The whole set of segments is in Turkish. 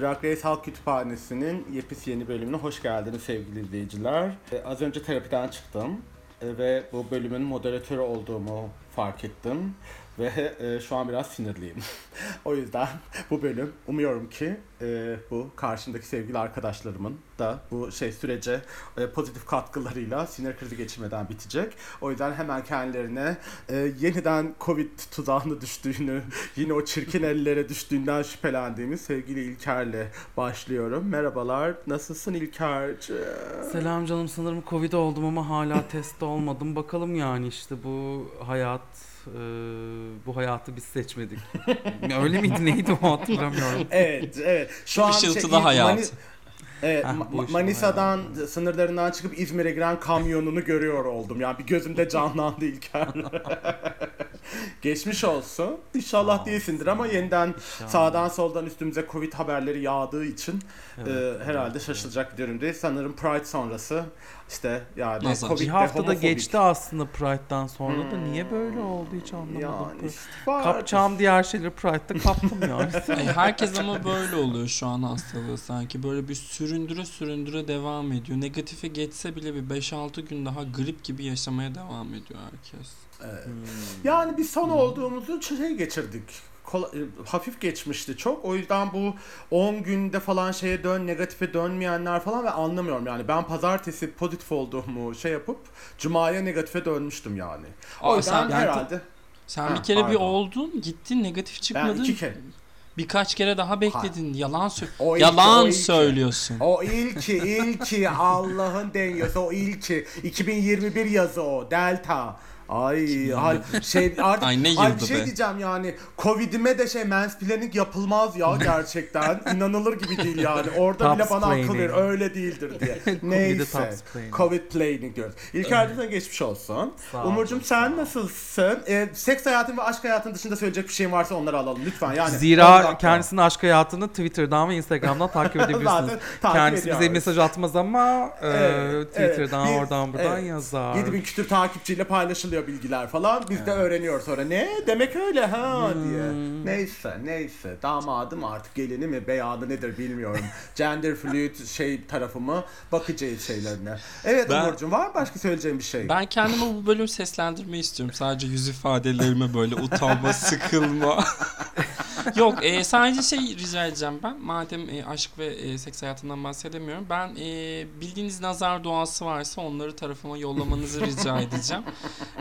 Drag Race Halk Kütüphanesi'nin yepis yeni bölümüne hoş geldiniz sevgili izleyiciler. Ee, az önce terapiden çıktım ee, ve bu bölümün moderatörü olduğumu fark ettim ve e, şu an biraz sinirliyim. o yüzden bu bölüm umuyorum ki e, bu karşımdaki sevgili arkadaşlarımın da bu şey sürece e, pozitif katkılarıyla sinir krizi geçirmeden bitecek. O yüzden hemen kendilerine e, yeniden Covid tuzağına düştüğünü, yine o çirkin ellere düştüğünden şüphelendiğimiz sevgili İlker'le başlıyorum. Merhabalar, nasılsın İlker'cığım? Selam canım sanırım Covid oldum ama hala test olmadım. Bakalım yani işte bu hayat e, bu hayatı biz seçmedik. Öyle miydi neydi o hatırlamıyorum. Evet, evet. Şu an ışıltılı ilk hayat. Mani- Evet, Heh, Ma- Manisa'dan sınırlarından çıkıp İzmir'e giren kamyonunu görüyor oldum. Yani bir gözümde canlandı İlker. Geçmiş olsun. İnşallah değilsindir ama yeniden İnşallah. sağdan soldan üstümüze Covid haberleri yağdığı için Evet, e, herhalde evet, şaşılacak bir durumdayız. Sanırım Pride sonrası işte yani Nazar. Covid'de Bir haftada homofobik. geçti aslında Pride'dan sonra da Hmm. niye böyle oldu hiç anlamadım. Yani işte. Kapacağım diğer şeyleri Pride'da kaptım yani. Herkes ama böyle oluyor şu an hastalığı sanki. Böyle bir süründüre süründüre devam ediyor. Negatife geçse bile bir 5-6 gün daha grip gibi yaşamaya devam ediyor herkes. Evet. Hmm. Yani biz son olduğumuzu şey geçirdik. E, hafif geçmişti çok. O yüzden bu 10 günde falan şeye dön, negatife dönmeyenler falan ve anlamıyorum yani. Ben pazartesi pozitif olduğumu şey yapıp cumaya negatife dönmüştüm yani. O Aa, yüzden sen, herhalde sen Ha, bir kere bir pardon. oldun, gittin negatif çıkmadın. ben iki kere. Birkaç kere daha bekledin. Yalan sö- O ilki, Yalan o ilki. söylüyorsun. O ilki, ilki Allah'ın deniyorsa o ilki. 2021 yazı o. Delta. Ay, hal, şey artık Ay, ne ay, yıldı şey be. diyeceğim yani Covid'ime de şey mansplaining yapılmaz ya gerçekten inanılır gibi değil yani orada bile bana akıl ver öyle değildir diye neyse. Covid planning diyoruz İlker sana geçmiş olsun sağ sen nasılsın Ee, seks hayatın ve aşk hayatın dışında söyleyecek bir şeyin varsa onları alalım lütfen yani Zira kendisinin aşk hayatını Twitter'dan ve Instagram'dan takip edebilirsiniz. Takip Kendisi bize ediyoruz. mesaj atmaz ama e, Evet, Twitter'dan evet. Oradan buradan evet. yazar. 7000 küsür takipçiyle paylaşılıyor bilgiler falan. Biz de öğreniyoruz sonra. Ne? Demek öyle ha diye. Neyse neyse. Damadım artık gelini mi beyanı nedir bilmiyorum. Gender fluid şey tarafımı bakacağız şeylerine. Evet Ben- Umurcuğum var mı başka söyleyeceğim bir şey? Ben kendimi bu bölüm seslendirmeyi istiyorum. Sadece yüz ifadelerime böyle utanma, sıkılma. Yok e, sadece şey rica edeceğim ben. Madem e, aşk ve e, seks hayatından bahsedemiyorum. Ben e, bildiğiniz nazar duası varsa onları tarafıma yollamanızı rica edeceğim.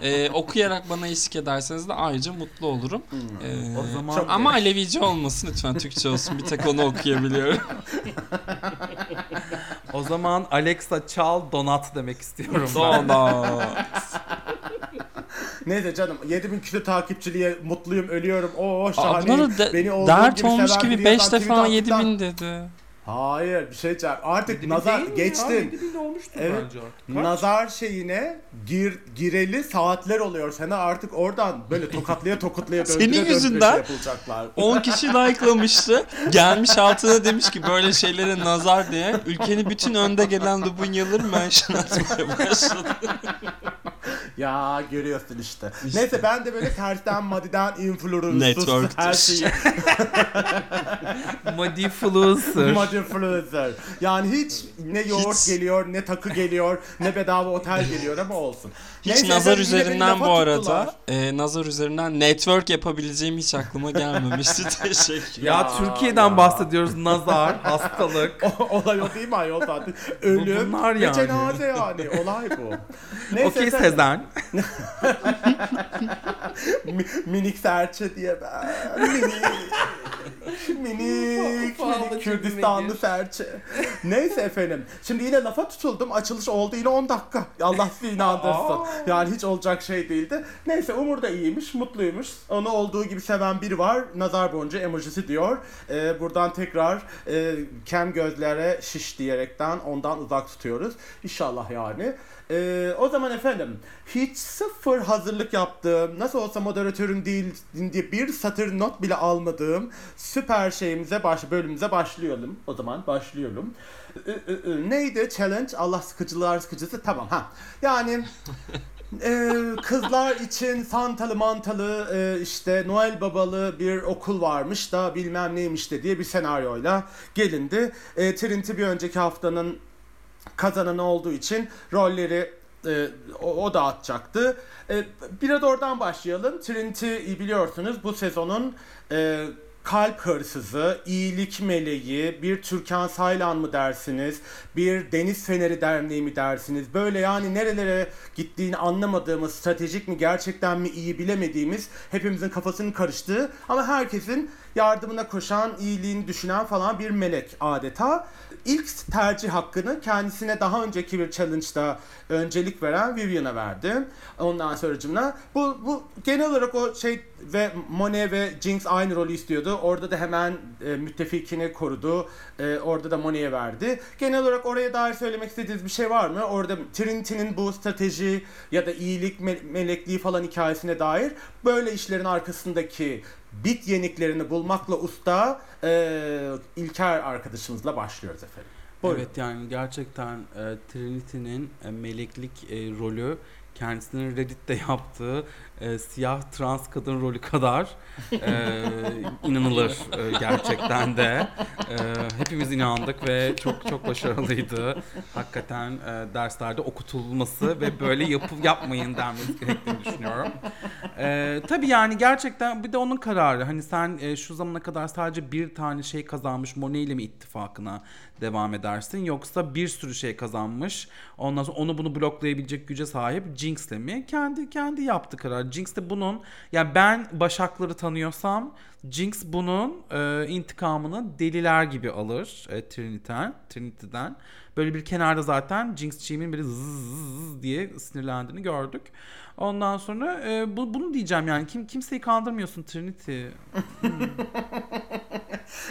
E, okuyarak bana eşlik ederseniz de ayrıca mutlu olurum. E, O zaman- Çok ama Alevice olmasın lütfen Türkçe olsun. Bir tek onu okuyabiliyorum. O zaman Alexa çal donat demek istiyorum ben. Donat. Neyse canım 7000 küsür takipçiliğe mutluyum ölüyorum. Oo şahane. Abla Beni dert gibi olmuş gibi biri 5 yazan defa tweet 7000 attıktan- dedi. Hayır bir şey diyeceğim. Artık Yedi nazar değil mi ya? geçtim. Yedi bin olmuştur Evet. bence artık. Kaç? Nazar şeyine gir gireli saatler oluyor sana artık oradan böyle tokatlaya tokatlaya Senin döndüre döndüre yüzünden- şey yapılacaklar. 10 kişi like'lamıştı. Gelmiş altına demiş ki böyle şeylere nazar diye. Ülkenin bütün önde gelen Lubunyaları mention atmaya başladı. Ya görüyorsun işte. Neyse ben de böyle tersten madiden influencer her şeyi. Muddy influencer. Yani hiç ne yoğurt Hiç- geliyor ne takı geliyor ne bedava otel geliyor ama olsun. Hiç Neyse, nazar üzerinden bu arada tuttular. e, nazar üzerinden network yapabileceğim hiç aklıma gelmemişti. Teşekkür. Ya, Ya, Türkiye'den ya. bahsediyoruz. Nazar, hastalık. O- olay o değil mi ayol zaten? Ölüm bunlar ve yani. cenaze yani. Olay bu. Neyse Okey. Sezen. Mi- minik serçe diye ben. Minik. minik. Minik Kürdistanlı serçe. Neyse efendim. Şimdi yine lafa tutuldum. Açılış oldu yine 10 dakika. Allah sizi inandırsın. yani hiç olacak şey değildi. Neyse Umur da iyiymiş, mutluymuş. Onu olduğu gibi seven biri var. Nazar boncuğu emojisi diyor. Ee, buradan tekrar e, kem gözlere şiş diyerekten ondan uzak tutuyoruz. İnşallah yani. Ee, o zaman efendim hiç sıfır hazırlık yaptığım, nasıl olsa moderatörün değil diye bir satır not bile almadığım süper şeyimize baş bölümümüze başlayalım. O zaman başlıyorum. Ee, e, Neydi challenge? Allah sıkıcılar sıkıcısı. Tamam ha. Yani e, kızlar için Santalı mantalı e, işte Noel babalı bir okul varmış da bilmem neymiş de diye bir senaryoyla gelindi. E, Trinity bir önceki haftanın kazananı olduğu için rolleri e, o, o dağıtacaktı. E, biraz oradan başlayalım. Trinity biliyorsunuz bu sezonun e, kalp hırsızı, iyilik meleği, bir Türkan Saylan mı dersiniz, bir Deniz Feneri Derneği mi dersiniz? Böyle yani nerelere gittiğini anlamadığımız, stratejik mi gerçekten mi iyi bilemediğimiz, hepimizin kafasının karıştığı ama herkesin yardımına koşan, iyiliğini düşünen falan bir melek adeta. İlk tercih hakkını kendisine daha önceki bir challenge'da öncelik veren Vivian'a verdi. Ondan sonracımına bu, bu genel olarak o şey ve Monet ve Jinx aynı rolü istiyordu. Orada da hemen e, müttefikini korudu. E, orada da Monet'e verdi. Genel olarak oraya dair söylemek istediğiniz bir şey var mı? Orada Trinity'nin bu strateji ya da iyilik me- melekliği falan hikayesine dair böyle işlerin arkasındaki bit yeniklerini bulmakla usta e, İlker arkadaşımızla başlıyoruz efendim. Buyurun. Evet yani gerçekten e, Trinity'nin e, meleklik e, rolü kendisinin Reddit'te yaptığı e, siyah trans kadın rolü kadar e, inanılır e, gerçekten de. E, hepimiz inandık ve çok çok başarılıydı. Hakikaten e, derslerde okutulması ve böyle yapı yapmayın denmesi gerektiğini düşünüyorum. E, tabii yani gerçekten bir de onun kararı. Hani sen e, şu zamana kadar sadece bir tane şey kazanmış Monet ile mi ittifakına devam edersin yoksa bir sürü şey kazanmış ondan sonra onu bunu bloklayabilecek güce sahip Jinx'le mi? Kendi kendi yaptı karar. Jinx de bunun yani ben Başakları tanıyorsam Jinx bunun e, intikamını deliler gibi alır e, Trinity'den, Trinity'den. Böyle bir kenarda zaten Jinx'ciğimin bir zzzz diye sinirlendiğini gördük. Ondan sonra e, bu, bunu diyeceğim yani kim kimseyi kandırmıyorsun Trinity.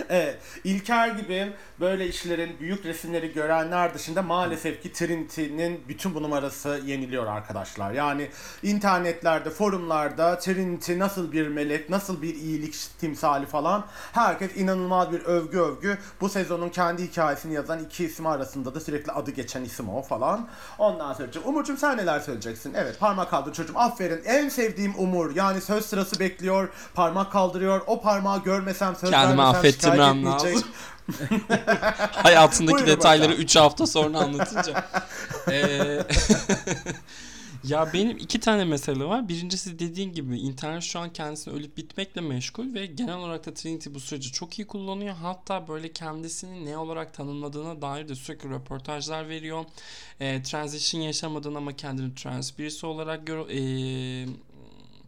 Evet, İlker gibi böyle işlerin büyük resimleri görenler dışında maalesef ki Trinity'nin bütün bu numarası yeniliyor arkadaşlar. Yani internetlerde, forumlarda Trinity nasıl bir melek, nasıl bir iyilik timsali falan herkes inanılmaz bir övgü övgü. Bu sezonun kendi hikayesini yazan iki isim arasında da sürekli adı geçen isim o falan. Ondan sonra Umurcuğum sen neler söyleyeceksin? Evet parmak kaldır çocuğum aferin. En sevdiğim Umur yani söz sırası bekliyor. Parmak kaldırıyor. O parmağı görmesem söz Kendimi affettirmem lazım. Hayatındaki Buyurun detayları bakalım. 3 hafta sonra anlatınca. Ee, ya benim iki tane mesele var. Birincisi dediğin gibi internet şu an kendisini ölüp bitmekle meşgul ve genel olarak da Trinity bu süreci çok iyi kullanıyor. Hatta böyle kendisini ne olarak tanımladığına dair de sürekli röportajlar veriyor. Ee, transition yaşamadığını ama kendini trans birisi olarak gör, ee,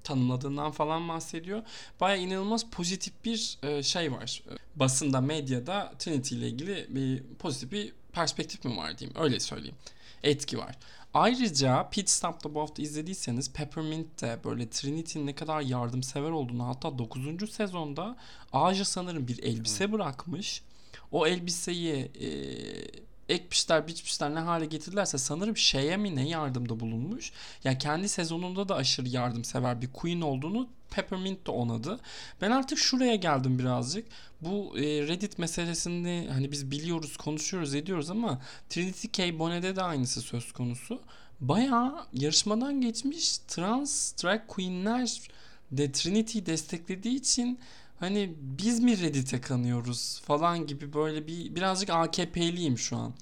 tanımladığından falan bahsediyor. Baya inanılmaz pozitif bir e, şey var. Basında, medyada Trinity ile ilgili bir pozitif bir perspektif mi var diyeyim. Öyle söyleyeyim. Etki var. Ayrıca Pit Stop'ta bu hafta izlediyseniz Peppermint'te böyle Trinity'nin ne kadar yardımsever olduğunu hatta 9. sezonda Aja sanırım bir elbise bırakmış. O elbiseyi e, ekmişler biçmişler ne hale getirdilerse sanırım şeye mi ne yardımda bulunmuş. Yani kendi sezonunda da aşırı yardımsever bir queen olduğunu Peppermint de onadı. Ben artık şuraya geldim birazcık. Bu e, Reddit meselesini hani biz biliyoruz, konuşuyoruz, ediyoruz ama Trinity K. Bonnet'de de aynısı söz konusu. Bayağı yarışmadan geçmiş trans drag queenler de Trinity'yi desteklediği için hani biz mi Reddit'e kanıyoruz falan gibi böyle bir birazcık AKP'liyim şu an.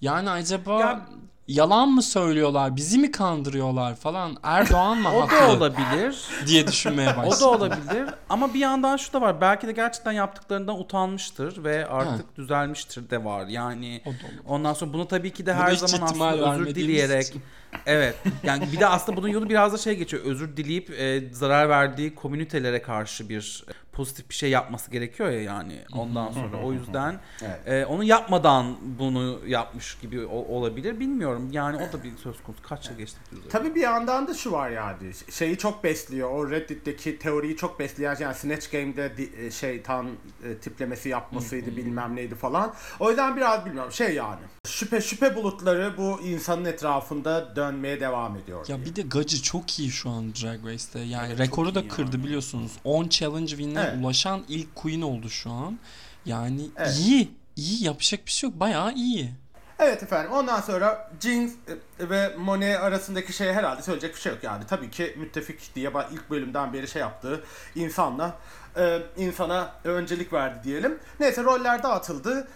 Yani acaba Ya- yalan mı söylüyorlar, bizi mi kandırıyorlar falan O Erdoğan mı da haklı olabilir. diye düşünmeye başladım. O da olabilir ama bir yandan şu da var. Belki de gerçekten yaptıklarından utanmıştır ve artık düzelmiştir de var. Yani O da ondan sonra bunu tabii ki de her zaman aslında özür dileyerek için. Evet. Yani bir de aslında bunun yolu biraz da şey geçiyor. Özür dileyip e, zarar verdiği komünitelere karşı bir e, pozitif bir şey yapması gerekiyor ya yani ondan sonra. O yüzden Evet. e, onu yapmadan bunu yapmış gibi o- olabilir. Bilmiyorum. Yani o da bir söz konusu. Kaç yıl geçti? Tabii bir yandan da şu var yani şeyi çok besliyor o Reddit'teki teoriyi çok besleyen yani Snatch Game'de di- e, şeytan e, tiplemesi yapmasıydı bilmem neydi falan. O yüzden biraz bilmiyorum şey yani şüphe şüphe bulutları bu insanın etrafında dönmeye devam ediyor. Ya diye. bir de Gacı çok iyi şu an Drag Race'te. Yani Evet, rekoru da kırdı yani. biliyorsunuz. 10 challenge win'e Evet. ulaşan ilk queen oldu şu an. Yani Evet. iyi. iyi yapacak bir şey yok. Bayağı iyi. Evet efendim. Ondan sonra Jinx e, ve Monet arasındaki şey herhalde söyleyecek bir şey yok yani. Tabii ki müttefik diye ilk bölümden beri şey yaptığı insanla e, insana öncelik verdi diyelim. Neyse roller dağıtıldı.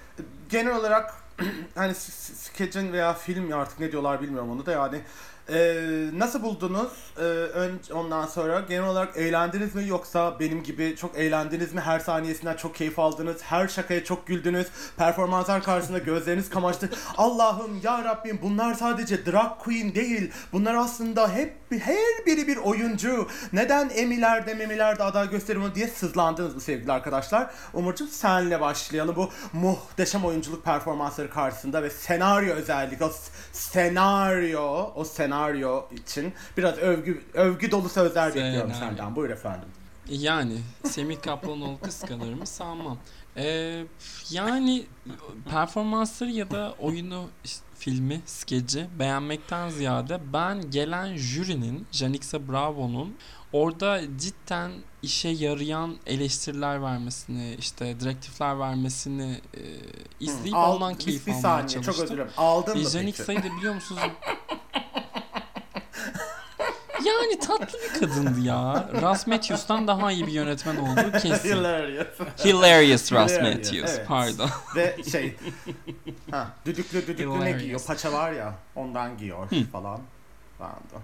Genel olarak hani skecin veya film ya artık ne diyorlar bilmiyorum onu da yani e, nasıl buldunuz? E, ön, ondan sonra genel olarak eğlendiniz mi yoksa benim gibi çok eğlendiniz mi? Her saniyesinden çok keyif aldınız. Her şakaya çok güldünüz. Performanslar karşısında gözleriniz kamaştı. Allah'ım ya Rabbim bunlar sadece drag queen değil. Bunlar aslında hep her biri bir oyuncu. Neden Emmy'lerde memilerde aday gösterimi diye sızlandınız mı sevgili arkadaşlar? Umurcuğum senle başlayalım bu muhteşem oyunculuk performansları karşısında ve senaryo özellikle o senaryo o senaryo için biraz övgü övgü dolu sözler bekliyorum Senaryo. senden. Buyur efendim. Yani Semih Kaplanoğlu kıskanır mı sanmam. Ee, yani performansları ya da oyunu, işte filmi, skeci beğenmekten ziyade ben gelen jürinin, Janixa Bravo'nun orada cidden işe yarayan eleştiriler vermesini, işte direktifler vermesini e, izleyip Al- ondan keyif bir, almaya saniye çalıştım. çok özür dilerim. Aldın mı peki? Janixa'yı da biliyor musunuz? Yani tatlı bir kadındı ya. Russ Matthews'tan daha iyi bir yönetmen olduğu kesin. Hilarious. Hilarious Russ Matthews. evet. Pardon. Ve şey ha, düdüklü düdüklü ne Hilarious. giyiyor? Paça var ya ondan giyiyor falan. Ben de.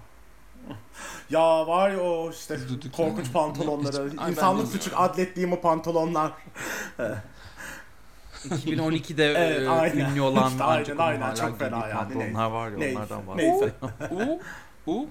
Ya var ya o işte korkunç pantolonları. Hiç- İnsanlık suçu adlettiğim o pantolonlar. 2012'de Evet, e, aynen. ünlü olan İşte aynen, aynen. Çok fena yani. pantolonlar var ya Neyse, onlardan neyse. bahsediyor. U, u.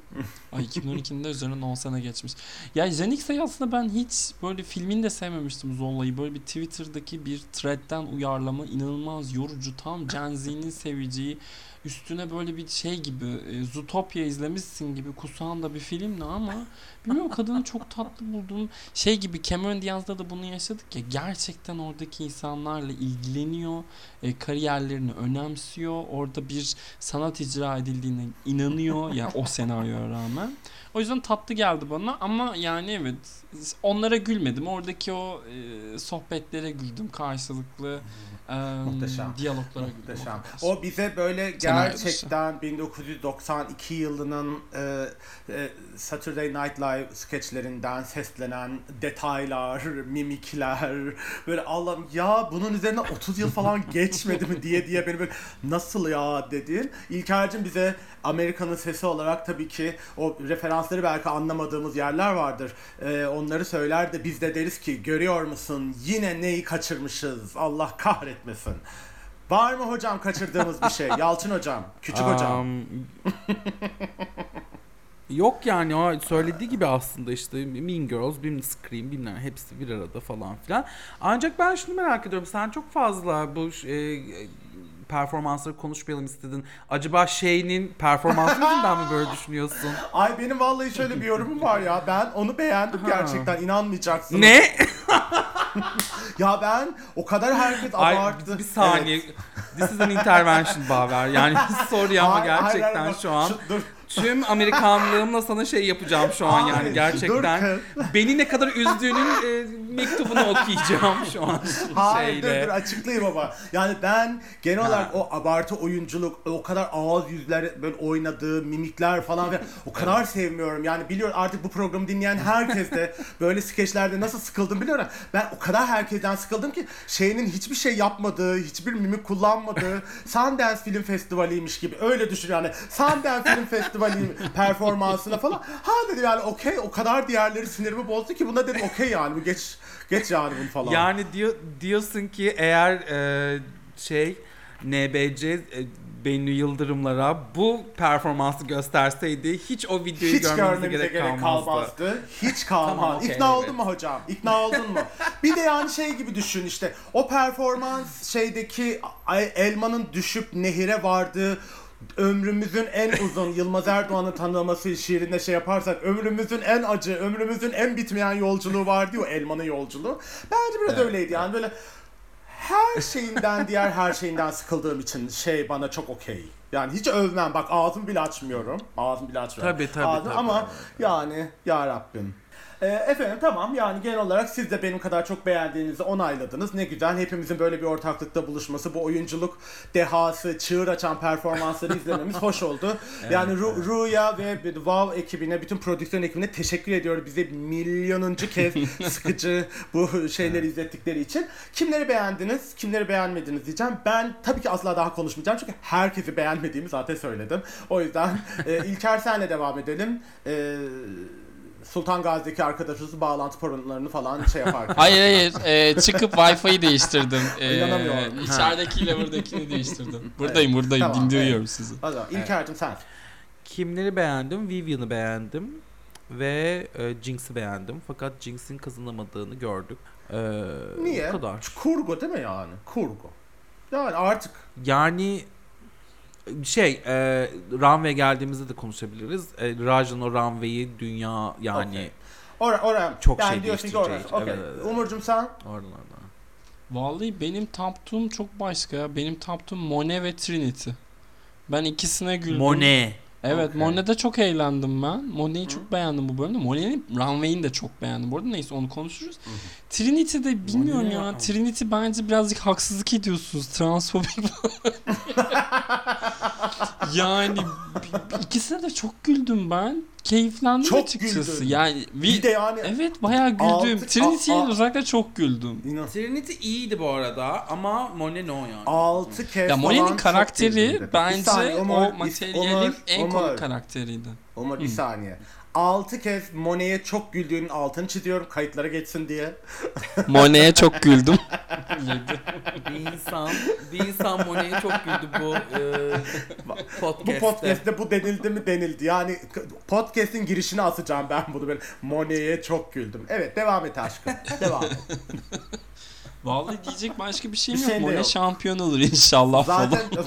Ay 2012'nin de üzerinden 10 sene geçmiş. Ya Janixa'yı aslında ben hiç böyle filmini de sevmemiştim Zolla'yı. Böyle bir Twitter'daki bir thread'den uyarlama inanılmaz yorucu. Tam Gen Z'nin seveceği üstüne böyle bir şey gibi e, Zootopia izlemişsin gibi kusan da bir filmdi ama bilmiyorum kadını çok tatlı buldum. Şey gibi Cameron Diaz'da da bunu yaşadık ya gerçekten oradaki insanlarla ilgileniyor. E, kariyerlerini önemsiyor. Orada bir sanat icra edildiğine inanıyor yani o senaryoya rağmen. O yüzden tatlı geldi bana ama yani evet onlara gülmedim. Oradaki o e, sohbetlere güldüm karşılıklı. Muhteşem. Diyaloglara. Muhteşem. O bize böyle gerçekten 1992 yılının e, e, Saturday Night Live skeçlerinden seslenen detaylar, mimikler böyle Allah'ım ya bunun üzerine 30 yıl falan geçmedi mi diye diye beni böyle nasıl ya dedin. İlker'cim bize Amerika'nın sesi olarak tabii ki o referansları belki anlamadığımız yerler vardır. E, onları söyler de biz de deriz ki görüyor musun yine neyi kaçırmışız Allah kahretmesin. Var mı hocam kaçırdığımız bir şey? Yalçın hocam, küçük hocam. Am, Yok yani o söylediği gibi aslında işte Mean Girls, bilmem Scream, bilmem hepsi bir arada falan filan. Ancak ben şunu merak ediyorum. Sen çok fazla bu e, performansları konuşmayalım istedin. Acaba şeyinin performansı yüzünden mi böyle düşünüyorsun? Ay benim vallahi şöyle bir yorumum var ya. Ben onu beğendim gerçekten. inanmayacaksınız. ne? Ya ben o kadar herkes Ay abarttı. bir saniye. Evet. This is an intervention Baver. Yani sorry ama Hayır, hayır, gerçekten hayır, şu an şu- dur. Tüm Amerikanlığımla sana şey yapacağım şu an yani gerçekten. dur Beni ne kadar üzdüğünün e, mektubunu okuyacağım şu an Hayır dur şeyle. dur açıklayayım ama. Yani ben genel olarak o abartı oyunculuk, o kadar ağız yüzler böyle oynadığı mimikler falan ve o kadar sevmiyorum. Yani biliyorum artık bu programı dinleyen herkes de böyle skeçlerde nasıl sıkıldım biliyorum. Ben o kadar herkesten sıkıldım ki şeyinin hiçbir şey yapmadığı, hiçbir mimik kullanmadığı Sundance Film Festivali'ymiş gibi öyle düşün yani. Sundance Film Festivali performansına falan. Ha dedim yani okey o kadar diğerleri sinirimi bozdu ki buna dedim okey yani bu geç geç yani bunu falan. Yani diyor, diyorsun ki eğer e, şey NBC e, Bennu Yıldırımlara bu performansı gösterseydi hiç o videoyu hiç görmemize gerek, gerek, kalmazdı. kalmazdı. Hiç kalmaz. Tamam, okey, İkna evet. oldun mu hocam? İkna oldun mu? bir de yani şey gibi düşün işte. O performans şeydeki elmanın düşüp nehire vardığı ömrümüzün en uzun Yılmaz Erdoğan'ın tanımlaması şiirinde şey yaparsak ömrümüzün en acı, ömrümüzün en bitmeyen yolculuğu vardı ya o elmanın yolculuğu. Bence biraz öyleydi yani böyle her şeyinden diğer her şeyinden sıkıldığım için şey bana çok okey. Yani hiç övmem. Bak ağzımı bile açmıyorum. Ağzımı bile açmıyorum. Tabii, tabii, Ağzım- tabii. Ama yani ya Rabbim. Ee, efendim tamam yani genel olarak siz de benim kadar çok beğendiğinizi onayladınız. Ne güzel hepimizin böyle bir ortaklıkta buluşması, bu oyunculuk dehası, çığır açan performansları izlememiz hoş oldu. yani Ru- Ru'ya ve Wow ekibine, bütün prodüksiyon ekibine teşekkür ediyorum bize milyonuncu kez sıkıcı bu şeyleri izlettikleri için. Kimleri beğendiniz, kimleri beğenmediniz diyeceğim. Ben tabii ki asla daha konuşmayacağım çünkü herkesi beğenmediğimi zaten söyledim. O yüzden e, İlker senle devam edelim. E, Sultan Gazi'deki arkadaşımız bağlantı sorunlarını falan şey yaparken. Hayır hayır e, çıkıp Wi-Fi'yi değiştirdim. E, İnanamıyorum. İçeridekiyle buradakini değiştirdim. Buradayım buradayım Tamam, dinliyorum sizi. O zaman İlker'cim sen. Kimleri beğendim? Vivian'ı beğendim. Ve e, Jinx'i beğendim. Fakat Jinx'in kazanamadığını gördük. Ee, Niye? Bu kadar. Kurgu değil mi yani? Kurgu. Yani artık Yani şey e, runway geldiğimizde de konuşabiliriz. E, Raj'ın o runway'i dünya yani Okey. Ora, oraya Çok yani şey ki orası. değiştirecek. Okey. Evet, evet. Umurcuğum sen? oralarda. Vallahi benim taptuğum çok başka ya. Benim taptuğum Monet ve Trinity. Ben ikisine güldüm. Monet. Evet Okey. Monet'te çok eğlendim ben. Monet'i çok beğendim bu bölümde. Monet'in runway'ini de çok beğendim. Bu arada neyse onu konuşuruz. Trinity'de bilmiyorum Monet ya. ya. Trinity bence birazcık haksızlık ediyorsunuz. Transfobik Yani ikisine de çok güldüm ben. Keyiflendim Çok açıkçası. güldün. Yani Bir de yani Evet bayağı güldüm. Altı- Trinity'ye a- a- özellikle çok güldüm. inan Trinity iyiydi bu arada ama Monet no yani. 6 kez Ya Monet'in karakteri güldüm. Bir bence saniye, o is- materyalin en Komik karakteriydi. Umur bir saniye. 6 kez Monet'e çok güldüğünün altını çiziyorum kayıtlara geçsin diye. Monet'e çok güldüm. bir insan, bir insan Monet'e çok güldü bu e, podcast'te. Bu podcast'te bu denildi mi denildi. Yani podcast'in girişine asacağım ben bunu. Monet'e çok güldüm. Evet devam et aşkım. devam et. Vallahi diyecek başka bir şeyim Bir yok. şeyin de Monet yok. şampiyon olur inşallah falan. Zaten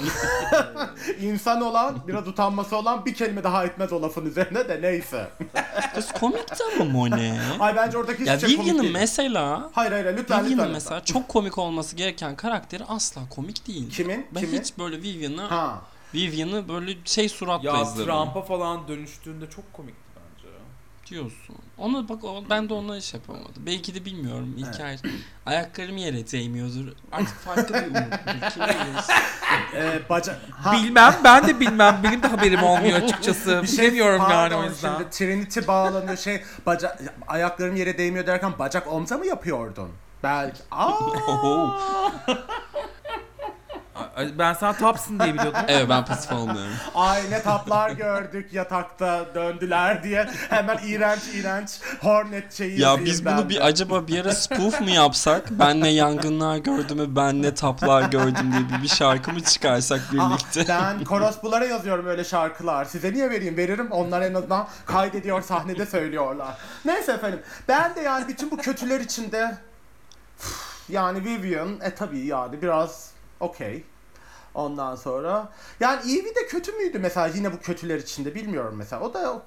insan olan, biraz utanması olan bir kelime daha etmez o lafın üzerine de neyse. Kız komikti ama Monet. Ay bence oradaki hiçbir ya şey komik Vivian'ın değil. mesela Hayır hayır lütfen lütfen. Vivian'ın lütfen. mesela çok komik olması gereken karakteri asla komik değil. Kimin? Ben Kimin? hiç böyle Vivian'ı Ha. Vivian'ı böyle şey suratla Ya izledim. Trump'a falan dönüştüğünde çok komikti. Diyorsun. Onu bak o, ben de ona iş yapamadım. Belki de bilmiyorum. İlker ayaklarım yere değmiyordur. Artık farklı bir bilir? Ee, baca... Ha. Bilmem ben de bilmem benim de haberim olmuyor açıkçası. Bir şey- Bilemiyorum yani o yüzden. Şimdi Trinity bağlanıyor şey baca ayaklarım yere değmiyor derken bacak omza mı yapıyordun? Belki. Aa. Ben sana tapsın diye biliyordum. evet ben pasif olmuyorum. Ay ne tatlar gördük yatakta döndüler diye hemen iğrenç iğrenç Hornet şeyi Ya biz bunu de. bir acaba bir ara spoof mu yapsak? Ben ne yangınlar gördüm ben ne taplar gördüm diye bir, bir şarkı mı çıkarsak Aa, birlikte? ben korospulara yazıyorum öyle şarkılar. Size niye vereyim? Veririm. Onlar en azından kaydediyor, sahnede söylüyorlar. Neyse efendim. Ben de yani bütün bu kötüler içinde yani Vivian e tabii yani biraz okey. Ondan sonra yani Evie de kötü müydü mesela yine bu kötüler içinde bilmiyorum mesela. O da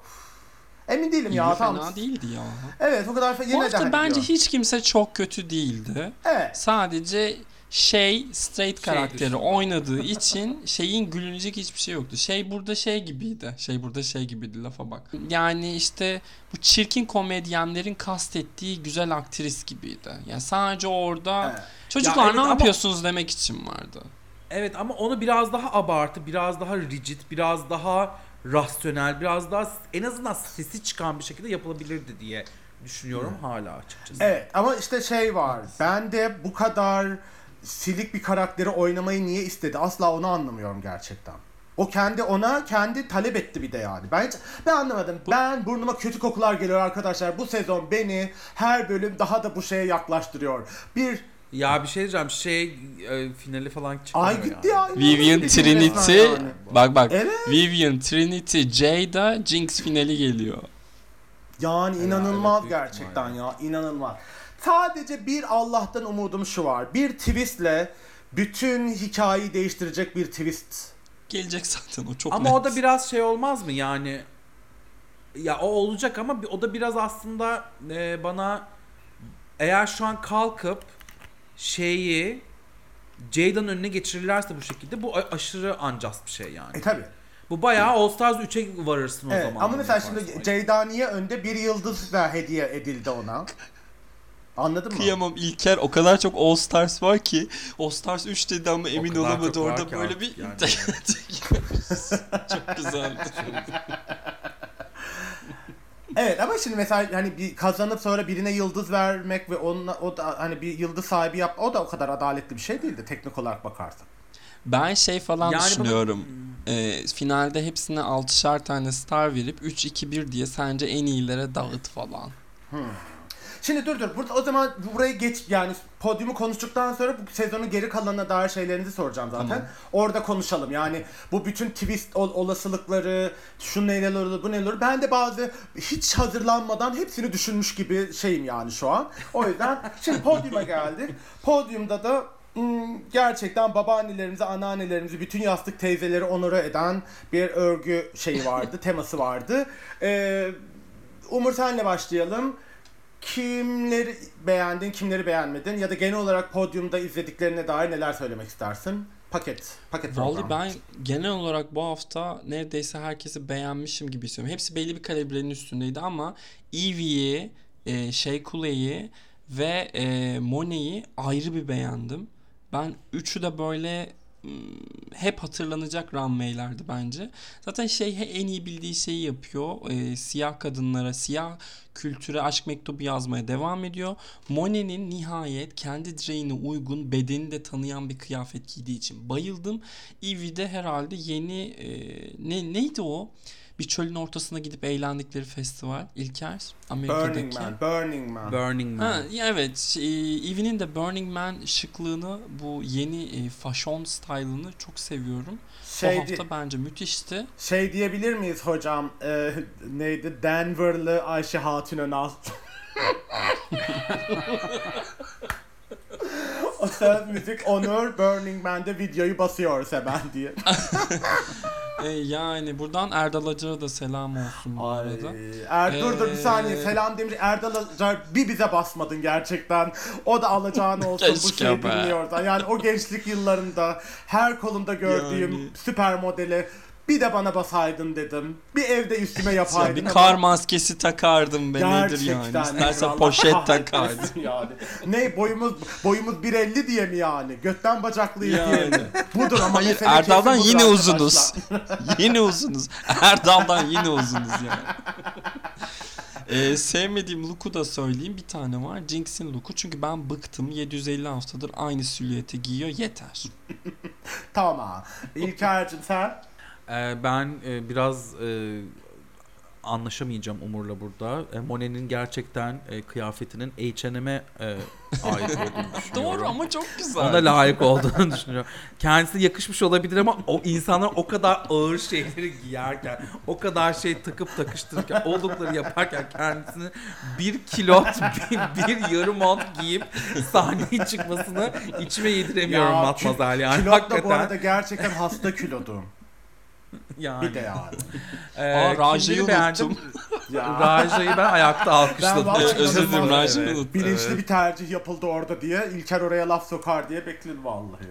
emin değilim ya İyi tam. fena değildi ya. Evet o kadar Bu yine de hafta bence hiç kimse çok kötü değildi. Evet. Sadece şey straight Şey karakteri dışında. oynadığı için şeyin gülünecek hiçbir şey yoktu. Şey burada şey gibiydi. Şey burada şey gibiydi lafa bak. Yani işte bu çirkin komedyenlerin kastettiği güzel aktris gibiydi. Yani sadece orada Evet. çocuklar Ya evet ne ama- yapıyorsunuz demek için vardı. Evet ama onu biraz daha abartı, biraz daha rigid, biraz daha rasyonel, biraz daha en azından sesi çıkan bir şekilde yapılabilirdi diye düşünüyorum hala açıkçası. Evet ama işte şey var. Ben de bu kadar silik bir karakteri oynamayı niye istedi? Asla onu anlamıyorum gerçekten. O kendi ona kendi talep etti bir de yani. Ben hiç, ben anlamadım. Ben burnuma kötü kokular geliyor arkadaşlar. Bu sezon beni her bölüm daha da bu şeye yaklaştırıyor. Bir Ya bir şey diyeceğim, şey e, finali falan çıkmıyor ay gitti yani. ya. Vivian Gitti Trinity yani. bak bak Evet. Vivian Trinity Jada Jinx finali geliyor. Yani Evet, inanılmaz evet, gerçekten ya inanılmaz. Sadece bir Allah'tan umudum şu var. Bir twistle bütün hikayeyi değiştirecek bir twist. Gelecek zaten o çok Ama net. o da biraz şey olmaz mı yani? Ya o olacak ama o da biraz aslında e, bana eğer şu an kalkıp şeyi Jada'nın önüne geçirirlerse bu şekilde bu aşırı unjust bir şey yani. E tabi. Bu bayağı All Stars 3'e varırsın o Evet, zaman. ama mesela şimdi Ceydaniye önde bir yıldız da hediye edildi ona. Anladın mı? Kıyamam İlker o kadar çok All Stars var ki All Stars 3 dedi ama emin olamadı orada böyle bir yani. çok güzeldi. Evet ama şimdi mesela hani bir kazanıp sonra birine yıldız vermek ve onunla o da hani bir yıldız sahibi yap o da o kadar adaletli bir şey değildi teknik olarak bakarsan. Ben şey falan Yani düşünüyorum. Ee, finalde hepsine 6'şar tane star verip 3-2-1 diye sence en iyilere dağıt falan. Şimdi dur dur burada o zaman burayı geç yani podyumu konuştuktan sonra bu sezonun geri kalanına dair şeylerinizi soracağım zaten. Tamam. Orada konuşalım yani bu bütün twist ol- olasılıkları şu neler olur bu neler olur. Ben de bazı hiç hazırlanmadan hepsini düşünmüş gibi şeyim yani şu an. O yüzden şimdi podyuma geldik. Podyumda da hmm, gerçekten babaannelerimizi, anneannelerimizi, bütün yastık teyzeleri onore eden bir örgü şeyi vardı, teması vardı. Ee, Umur senle başlayalım. Kimleri beğendin, kimleri beğenmedin ya da genel olarak podyumda izlediklerine dair neler söylemek istersin? Paket, paket Vallahi program. ben genel olarak bu hafta neredeyse herkesi beğenmişim gibi hissediyorum. Hepsi belli bir kalibrenin üstündeydi ama Eevee'yi, e, Shea Coulee'yi ve e, Monet'i ayrı bir beğendim. Ben üçü de böyle hep hatırlanacak runway'lerdi bence. Zaten şey en iyi bildiği şeyi yapıyor. E, siyah kadınlara, siyah kültüre aşk mektubu yazmaya devam ediyor. Monet'in nihayet kendi direğine uygun bedeni de tanıyan bir kıyafet giydiği için bayıldım. Eevee'de herhalde yeni e, ne neydi o? Bir çölün ortasına gidip eğlendikleri festival. İlker Amerika'daki. Burning Man, Burning Man. Burning Man. Ha, evet. e, Eevee'nin de Burning Man şıklığını, bu yeni e, fashion style'ını çok seviyorum. şey, bu di- hafta bence müthişti. şey diyebilir miyiz hocam? Ee, neydi? Denver'lı Ayşe Hatun Önal. o söz müzik Onur Burning Man'de videoyu basıyoruz hemen diye. E, yani buradan Erdal Acar'a da selam olsun bu Ay, arada. Er, dur dur bir saniye Ee, selam demiş Erdal Acar bir bize basmadın gerçekten. O da alacağını olsun bu şeyi be. dinliyorsa. Yani o gençlik yıllarında her kolumda gördüğüm Yani. süper modeli bir de bana basaydın dedim. Bir evde üstüme Ya yapaydın. bir ama- kar maskesi takardım be nedir yani. İstersen Allah poşet takardım. Yani. Ne boyumuz boyumuz 1.50 diye mi yani? Götten bacaklıyız diye Yani. mi? Budur ama Hayır Erdal'dan yine budur uzunuz. yine uzunuz. Erdal'dan yine uzunuz yani. Ee, sevmediğim look'u da söyleyeyim. Bir tane var. Jinx'in look'u. Çünkü ben bıktım. 750 haftadır aynı silüeti giyiyor. Yeter. Tamam. İlker'cim sen? Ee, ben e, biraz e, anlaşamayacağım Umur'la burada. E, Monet'in gerçekten e, kıyafetinin H&M'e e, ait olduğunu düşünüyorum. Doğru ama çok güzel. Ona layık olduğunu düşünüyorum. Kendisi yakışmış olabilir ama o insanlar o kadar ağır şeyleri giyerken, o kadar şey takıp takıştırırken, o lookları yaparken kendisini bir kilot, bir, bir yarım mont giyip sahneye çıkmasını içime yediremiyorum Ya, Matmazel yani. Külot da bu arada gerçekten hasta kilodu. yani. Bir de yani. Ee, Aa, Raja'yı beğendim? unuttum. Ya. Raja'yı ben ayakta alkışladım. Ben özür dilerim Raja'yı Evet. unuttum. Bilinçli Evet. bir tercih yapıldı orada diye. İlker oraya laf sokar diye bekledim vallahi.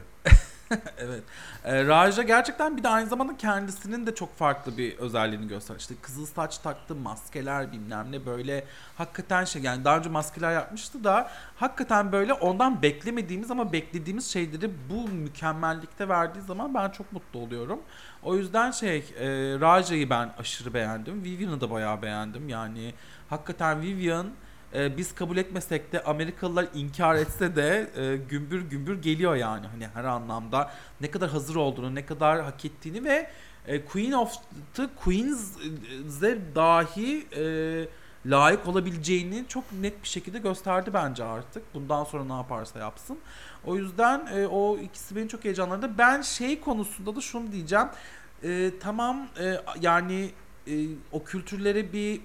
Evet. Ee, Raja gerçekten bir de aynı zamanda kendisinin de çok farklı bir özelliğini göster. İşte kızıl saç taktı, maskeler bilmem ne böyle hakikaten şey yani daha önce maskeler yapmıştı da hakikaten böyle ondan beklemediğimiz ama beklediğimiz şeyleri bu mükemmellikte verdiği zaman ben çok mutlu oluyorum. O yüzden şey e, Raja'yı ben aşırı beğendim. Vivian'ı da bayağı beğendim. Yani hakikaten Vivian e, biz kabul etmesek de Amerikalılar inkar etse de e, gümbür gümbür geliyor yani hani her anlamda ne kadar hazır olduğunu ne kadar hak ettiğini ve e, Queen of the Queens'e dahi e, layık olabileceğini çok net bir şekilde gösterdi bence artık. Bundan sonra ne yaparsa yapsın. O yüzden e, o ikisi beni çok heyecanlandırdı. Ben şey konusunda da şunu diyeceğim. E, tamam e, yani e, o kültürlere bir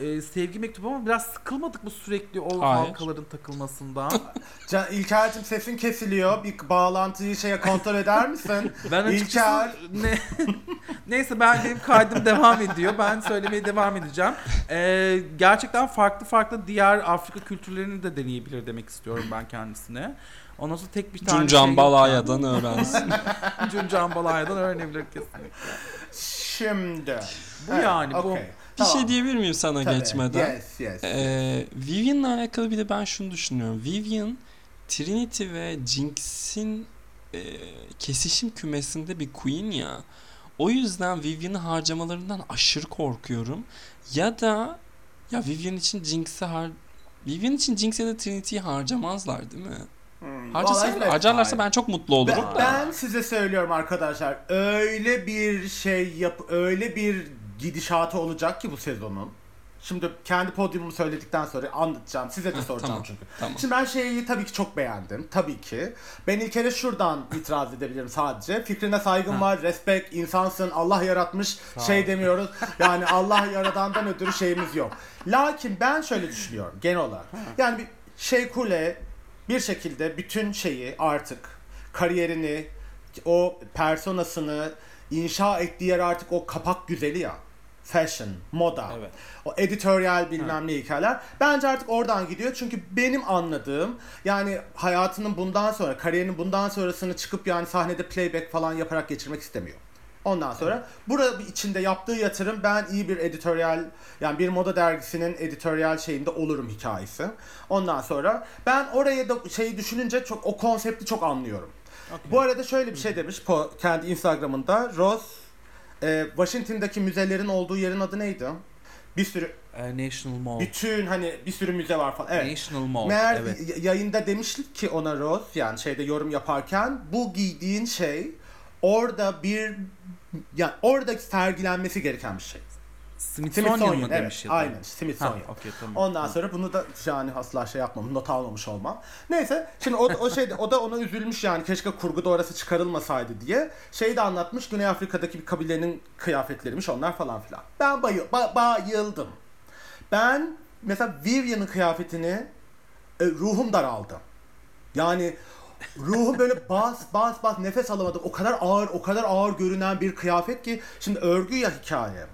e, sevgi mektubu ama biraz sıkılmadık mı sürekli o Hayır. halkaların takılmasından? Can, İlker'cim sesin kesiliyor. Bir bağlantıyı şeye kontrol eder misin? Ben açıkçası İlker. ne, neyse ben benim kaydım devam ediyor. Ben söylemeye devam edeceğim. Ee, gerçekten farklı farklı diğer Afrika kültürlerini de deneyebilir demek istiyorum ben kendisine. Ondan sonra tek bir tane Cuncan şey yok Balaya'dan öğrensin. Cuncan Balaya'dan öğrenebilir kesinlikle. Şimdi. Bu yani, bu. okey. Bir Tamam. şey diyebilir miyim sana Tabii. geçmeden? Yes, yes. Ee, Vivian'la alakalı bir de ben şunu düşünüyorum. Vivian, Trinity ve Jinx'in e, kesişim kümesinde bir queen ya. O yüzden Vivian'ı harcamalarından aşırı korkuyorum. Ya da ya Vivian için Jinx'i har Vivian için Jinx ya da Trinity'yi harcamazlar değil mi? Hmm, Harcasa, vallahi evet, harcarlarsa hayır. ben çok mutlu olurum Ben, da. ben size söylüyorum arkadaşlar. Öyle bir şey yap, öyle bir gidişatı olacak ki bu sezonun. Şimdi kendi podyumumu söyledikten sonra anlatacağım. Size de Heh, soracağım tamam, çünkü. Tamam. Şimdi ben şeyi tabii ki çok beğendim. Tabii ki. Ben ilk kere şuradan itiraz edebilirim sadece. Fikrine saygım var. Respect, insansın. Allah yaratmış. şey demiyoruz. Yani Allah yaradandan ötürü şeyimiz yok. Lakin ben şöyle düşünüyorum genel olarak. Yani bir şey kule bir şekilde bütün şeyi artık kariyerini o personasını inşa ettiği yer artık o kapak güzeli ya. Fashion, moda. Evet. O editoryal bilmem ne hikayeler. Bence artık oradan gidiyor. Çünkü benim anladığım yani hayatının bundan sonra, kariyerinin bundan sonrasını çıkıp yani sahnede playback falan yaparak geçirmek istemiyor. Ondan sonra burada içinde yaptığı yatırım ben iyi bir editoryal yani bir moda dergisinin editoryal şeyinde olurum hikayesi. Ondan sonra ben oraya da şeyi düşününce çok o konsepti çok anlıyorum. Bu arada şöyle bir şey demiş po, kendi Instagram'ında Rose e, Washington'daki müzelerin olduğu yerin adı neydi? Bir sürü Ee, National Mall. bütün hani bir sürü müze var falan. Evet. National Mall. Meğer evet. yayında demiştik ki ona Rose yani şeyde yorum yaparken bu giydiğin şey orada bir yani orada sergilenmesi gereken bir şey. Smithsonian mı evet, demiş ya? Aynen Ha, Smithsonian. okey tamam. Ondan sonra bunu da yani asla şey yapmam, not almamış olmam. Neyse, şimdi o, o şey o da ona üzülmüş yani keşke kurguda orası çıkarılmasaydı diye. Şeyi de anlatmış Güney Afrika'daki bir kabilenin kıyafetleriymiş onlar falan filan. Ben bayıl, ba- bayıldım. Ben mesela Vivian'ın kıyafetini e, ruhum daraldı. Yani ruhum böyle bas bas bas nefes alamadım. O kadar ağır, o kadar ağır görünen bir kıyafet ki şimdi örgü ya hikaye.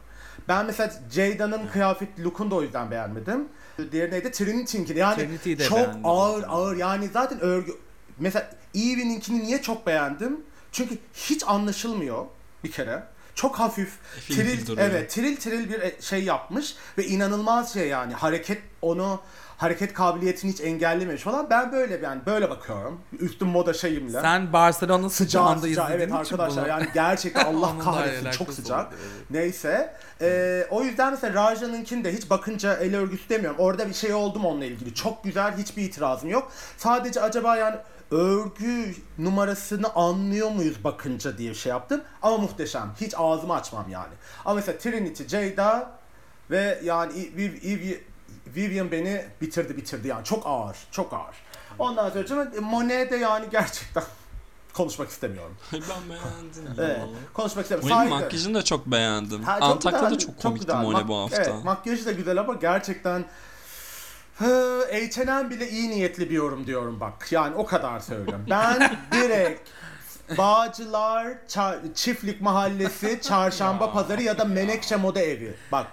Ben mesela Jada'nın kıyafet look'unu da o yüzden beğenmedim. Diğeri neydi? Trinity'ninkini. Yani Trinity'yi de çok beğendim ağır zaten. ağır. Yani zaten örgü... Mesela Eve'ninkini niye çok beğendim? Çünkü hiç anlaşılmıyor bir kere. Çok hafif, Fil tril, duruyor. evet, tril tril bir e- şey yapmış ve inanılmaz şey yani hareket onu hareket kabiliyetini hiç engellememiş falan. Ben böyle yani böyle bakıyorum. Üstüm moda şeyimle. Sen Barcelona Sıcağı sıcağında sıcağı izlediğin evet arkadaşlar bunu- yani gerçekten Allah kahretsin çok sıcak. oldu, evet. Neyse ee, o yüzden mesela Raja'nınkini de hiç bakınca el örgüsü demiyorum. Orada bir şey oldu mu onunla ilgili. Çok güzel hiçbir itirazım yok. Sadece acaba yani örgü numarasını anlıyor muyuz bakınca diye şey yaptım. Ama muhteşem. Hiç ağzımı açmam yani. Ama mesela Trinity, Jada ve yani Viv- Viv- Vivian beni bitirdi bitirdi yani. Çok ağır. Çok ağır. Ondan sonra canım, Monet de yani gerçekten konuşmak istemiyorum. ben beğendim. Evet. Konuşmak istemiyorum. Saygı. makyajını da çok beğendim. Ha, çok Antakya'da güzel, çok komikti güzel. Mone bu hafta. Evet, makyajı da güzel ama gerçekten H&M bile iyi niyetli bir yorum diyorum bak. Yani o kadar söylüyorum. Ben direkt Bağcılar, Ça- Çiftlik Mahallesi, Çarşamba Pazarı ya da Menekşe Moda Evi. Bak.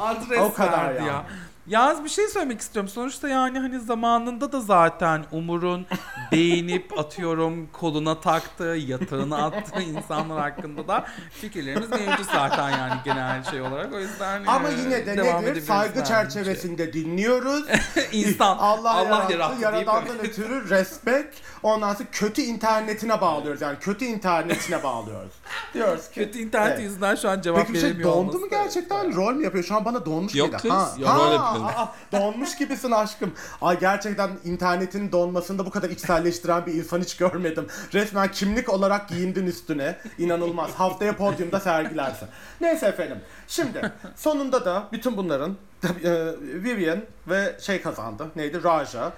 Adres O kadar yani. ya. Yalnız bir şey söylemek istiyorum. Sonuçta yani hani zamanında da zaten Umur'un beğenip atıyorum koluna taktığı, yatağına attığı insanlar hakkında da fikirlerimiz mevcut zaten yani genel şey olarak. O yüzden Ama e, yine de devam nedir? Saygı çerçevesinde dinliyoruz. İnsan Allah, Allah yarattı, yaradandan ötürü respect. Ondan sonra kötü internetine bağlıyoruz. Yani kötü internetine bağlıyoruz. Diyoruz ki. kötü internet Evet. yüzünden şu an cevap Peki bir şey veremiyor dondu mu gerçekten? Rol mü yapıyor? Şu an bana donmuş Yok gibi. kız, Ha. ya ha. Aa, donmuş gibisin aşkım. Ay gerçekten internetin donmasında bu kadar içselleştiren bir insan hiç görmedim. Resmen kimlik olarak giyindin üstüne. İnanılmaz. Haftaya podyumda sergilersin. Neyse efendim. Şimdi sonunda da bütün bunların e, Vivian ve şey kazandı. Neydi? Raja.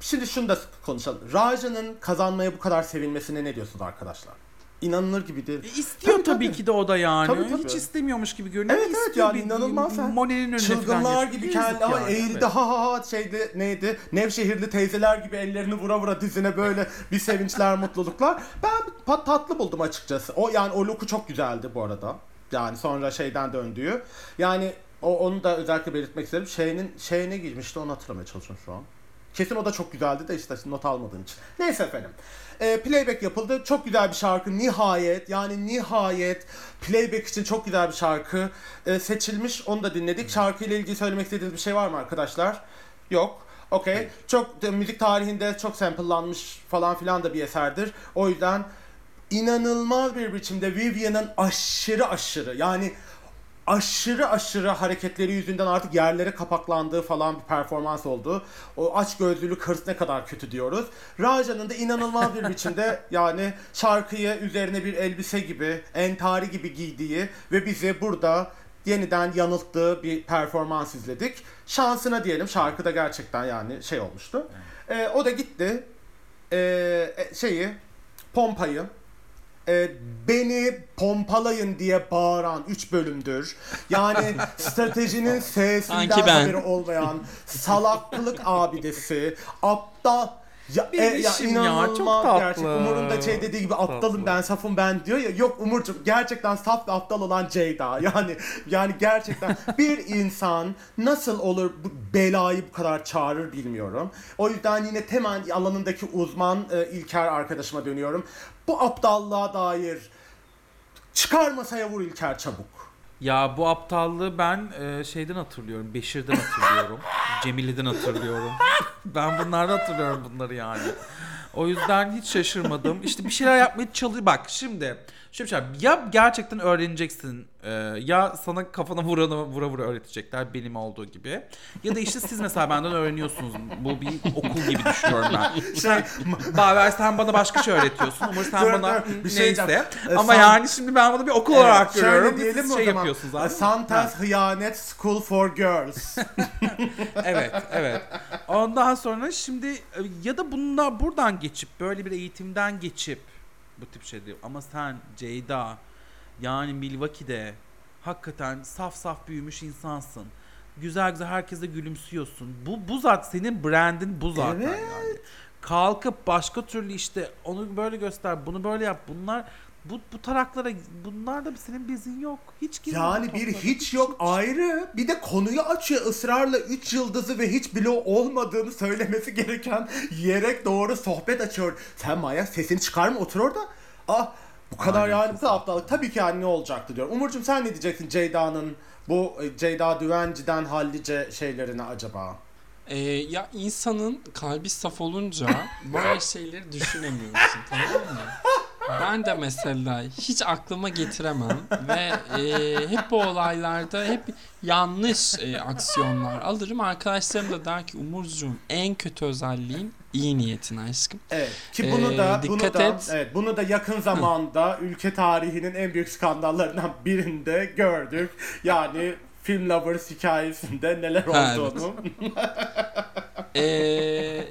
Şimdi şunu da konuşalım. Raja'nın kazanmaya bu kadar sevinmesine ne diyorsunuz arkadaşlar? İnanılır gibi değil. E, istiyor Tabii, tabii, tabii. ki de o da yani. Tabii, tabii. Hiç istemiyormuş gibi görünüyor. Evet, evet, yani inanılmaz ha. Monel'in önüne Çılgınlar gibi kendi yani, eğildi ha ha ha şeydi neydi Nevşehirli teyzeler gibi ellerini vura vura dizine böyle bir sevinçler mutluluklar. Ben pat tatlı buldum açıkçası. O yani o look'u çok güzeldi bu arada. Yani sonra şeyden döndüğü. Yani o onu da özellikle belirtmek isterim. Şeyinin şeyine girmişti onu hatırlamaya çalışıyorum şu an. Kesin o da çok güzeldi de işte not almadığım için. Neyse efendim. Ee, playback yapıldı. Çok güzel bir şarkı. Nihayet yani nihayet playback için çok güzel bir şarkı e, seçilmiş. Onu da dinledik. Şarkıyla ilgili söylemek istediğiniz bir şey var mı arkadaşlar? Yok. Okey. Çok de, müzik tarihinde çok sample'lanmış falan filan da bir eserdir. O yüzden inanılmaz bir biçimde Vivian'ın aşırı aşırı yani aşırı aşırı hareketleri yüzünden artık yerlere kapaklandığı falan bir performans oldu. O aç gözlülük hırs ne kadar kötü diyoruz. Raja'nın da inanılmaz bir biçimde yani şarkıyı üzerine bir elbise gibi, entari gibi giydiği ve bizi burada yeniden yanılttığı bir performans izledik. Şansına diyelim şarkıda gerçekten yani şey olmuştu. Ee, o da gitti. Ee, e, şeyi pompayı e, beni pompalayın diye bağıran 3 bölümdür. Yani stratejinin S'sinden haberi olmayan salaklık abidesi, aptal ya, e, ya Bebişim ya, inanılmaz çok tatlı. gerçek. Umur'un da şey dediği gibi aptalım Tatlı. ben, safım ben diyor ya. Yok Umur'cum gerçekten saf ve aptal olan Ceyda. Yani yani gerçekten bir insan nasıl olur bu belayı bu kadar çağırır bilmiyorum. O yüzden yine temel alanındaki uzman e, İlker arkadaşıma dönüyorum. Bu aptallığa dair çıkar masaya vur İlker çabuk. Ya bu aptallığı ben e, şeyden hatırlıyorum. Beşir'den hatırlıyorum. Cemile'den hatırlıyorum. ben bunlardan hatırlıyorum bunları yani. O yüzden hiç şaşırmadım. İşte bir şeyler yapmaya çalış. Bak şimdi şöyle bir şey. Ya gerçekten öğreneceksin. E, ya sana kafana vura vura vura öğretecekler benim olduğu gibi. Ya da işte siz mesela benden öğreniyorsunuz. Bu bir okul gibi düşünüyorum ben. Sen, Baver sen bana başka şey öğretiyorsun. Umur sen bana bir şey neyse. diyeceğim. E, Ama sen- yani şimdi ben bunu bir okul olarak Evet, görüyorum. Şöyle diyelim Siz şey zaman? yapıyorsunuz E, abi. Santas Hıyanet School for Girls. evet, evet. Ondan sonra şimdi e, ya da bunlar buradan geçip böyle bir eğitimden geçip bu tip şey diyor. Ama sen Ceyda yani Milwaukee'de hakikaten saf saf büyümüş insansın. Güzel güzel herkese gülümsüyorsun. Bu bu zaten senin brandin bu zaten Evet. yani. Kalkıp başka türlü işte onu böyle göster, bunu böyle yap. Bunlar bu bu taraklara bunlar da senin bezin yok. Hiç girme Yani bir toplara, hiç yok ayrı. Bir de konuyu açıyor ısrarla 3 yıldızı ve hiç bloğu olmadığını söylemesi gereken yiyerek doğru sohbet açıyor. Sen Maya sesini çıkarma otur orada. Ah bu kadar kadar aptallık. Tabii ki yani ne olacaktı diyor. Umurcuğum sen ne diyeceksin Ceyda'nın bu e, Ceyda Düvenci'den hallice şeylerine acaba? Ee, ya insanın kalbi saf olunca böyle şeyleri düşünemiyorsun tamam mı? Ben de mesela hiç aklıma getiremem ve e, hep bu olaylarda hep yanlış e, aksiyonlar alırım. Arkadaşlarım da der ki Umurcuğum en kötü özelliğin iyi niyetin aşkım. Evet ki bunu da Ee, bunu dikkat da et. evet bunu da yakın zamanda ülke tarihinin en büyük skandallarından birinde gördük. Yani Film Lovers hikayesinde neler Ha, olduğunu. Ee,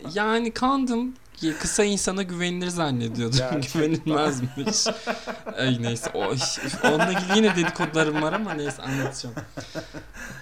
yani kandım ki kısa insana güvenilir zannediyordum. Güvenilmezmiş. Ay neyse. O, onunla ilgili yine dedikodularım var ama neyse anlatacağım.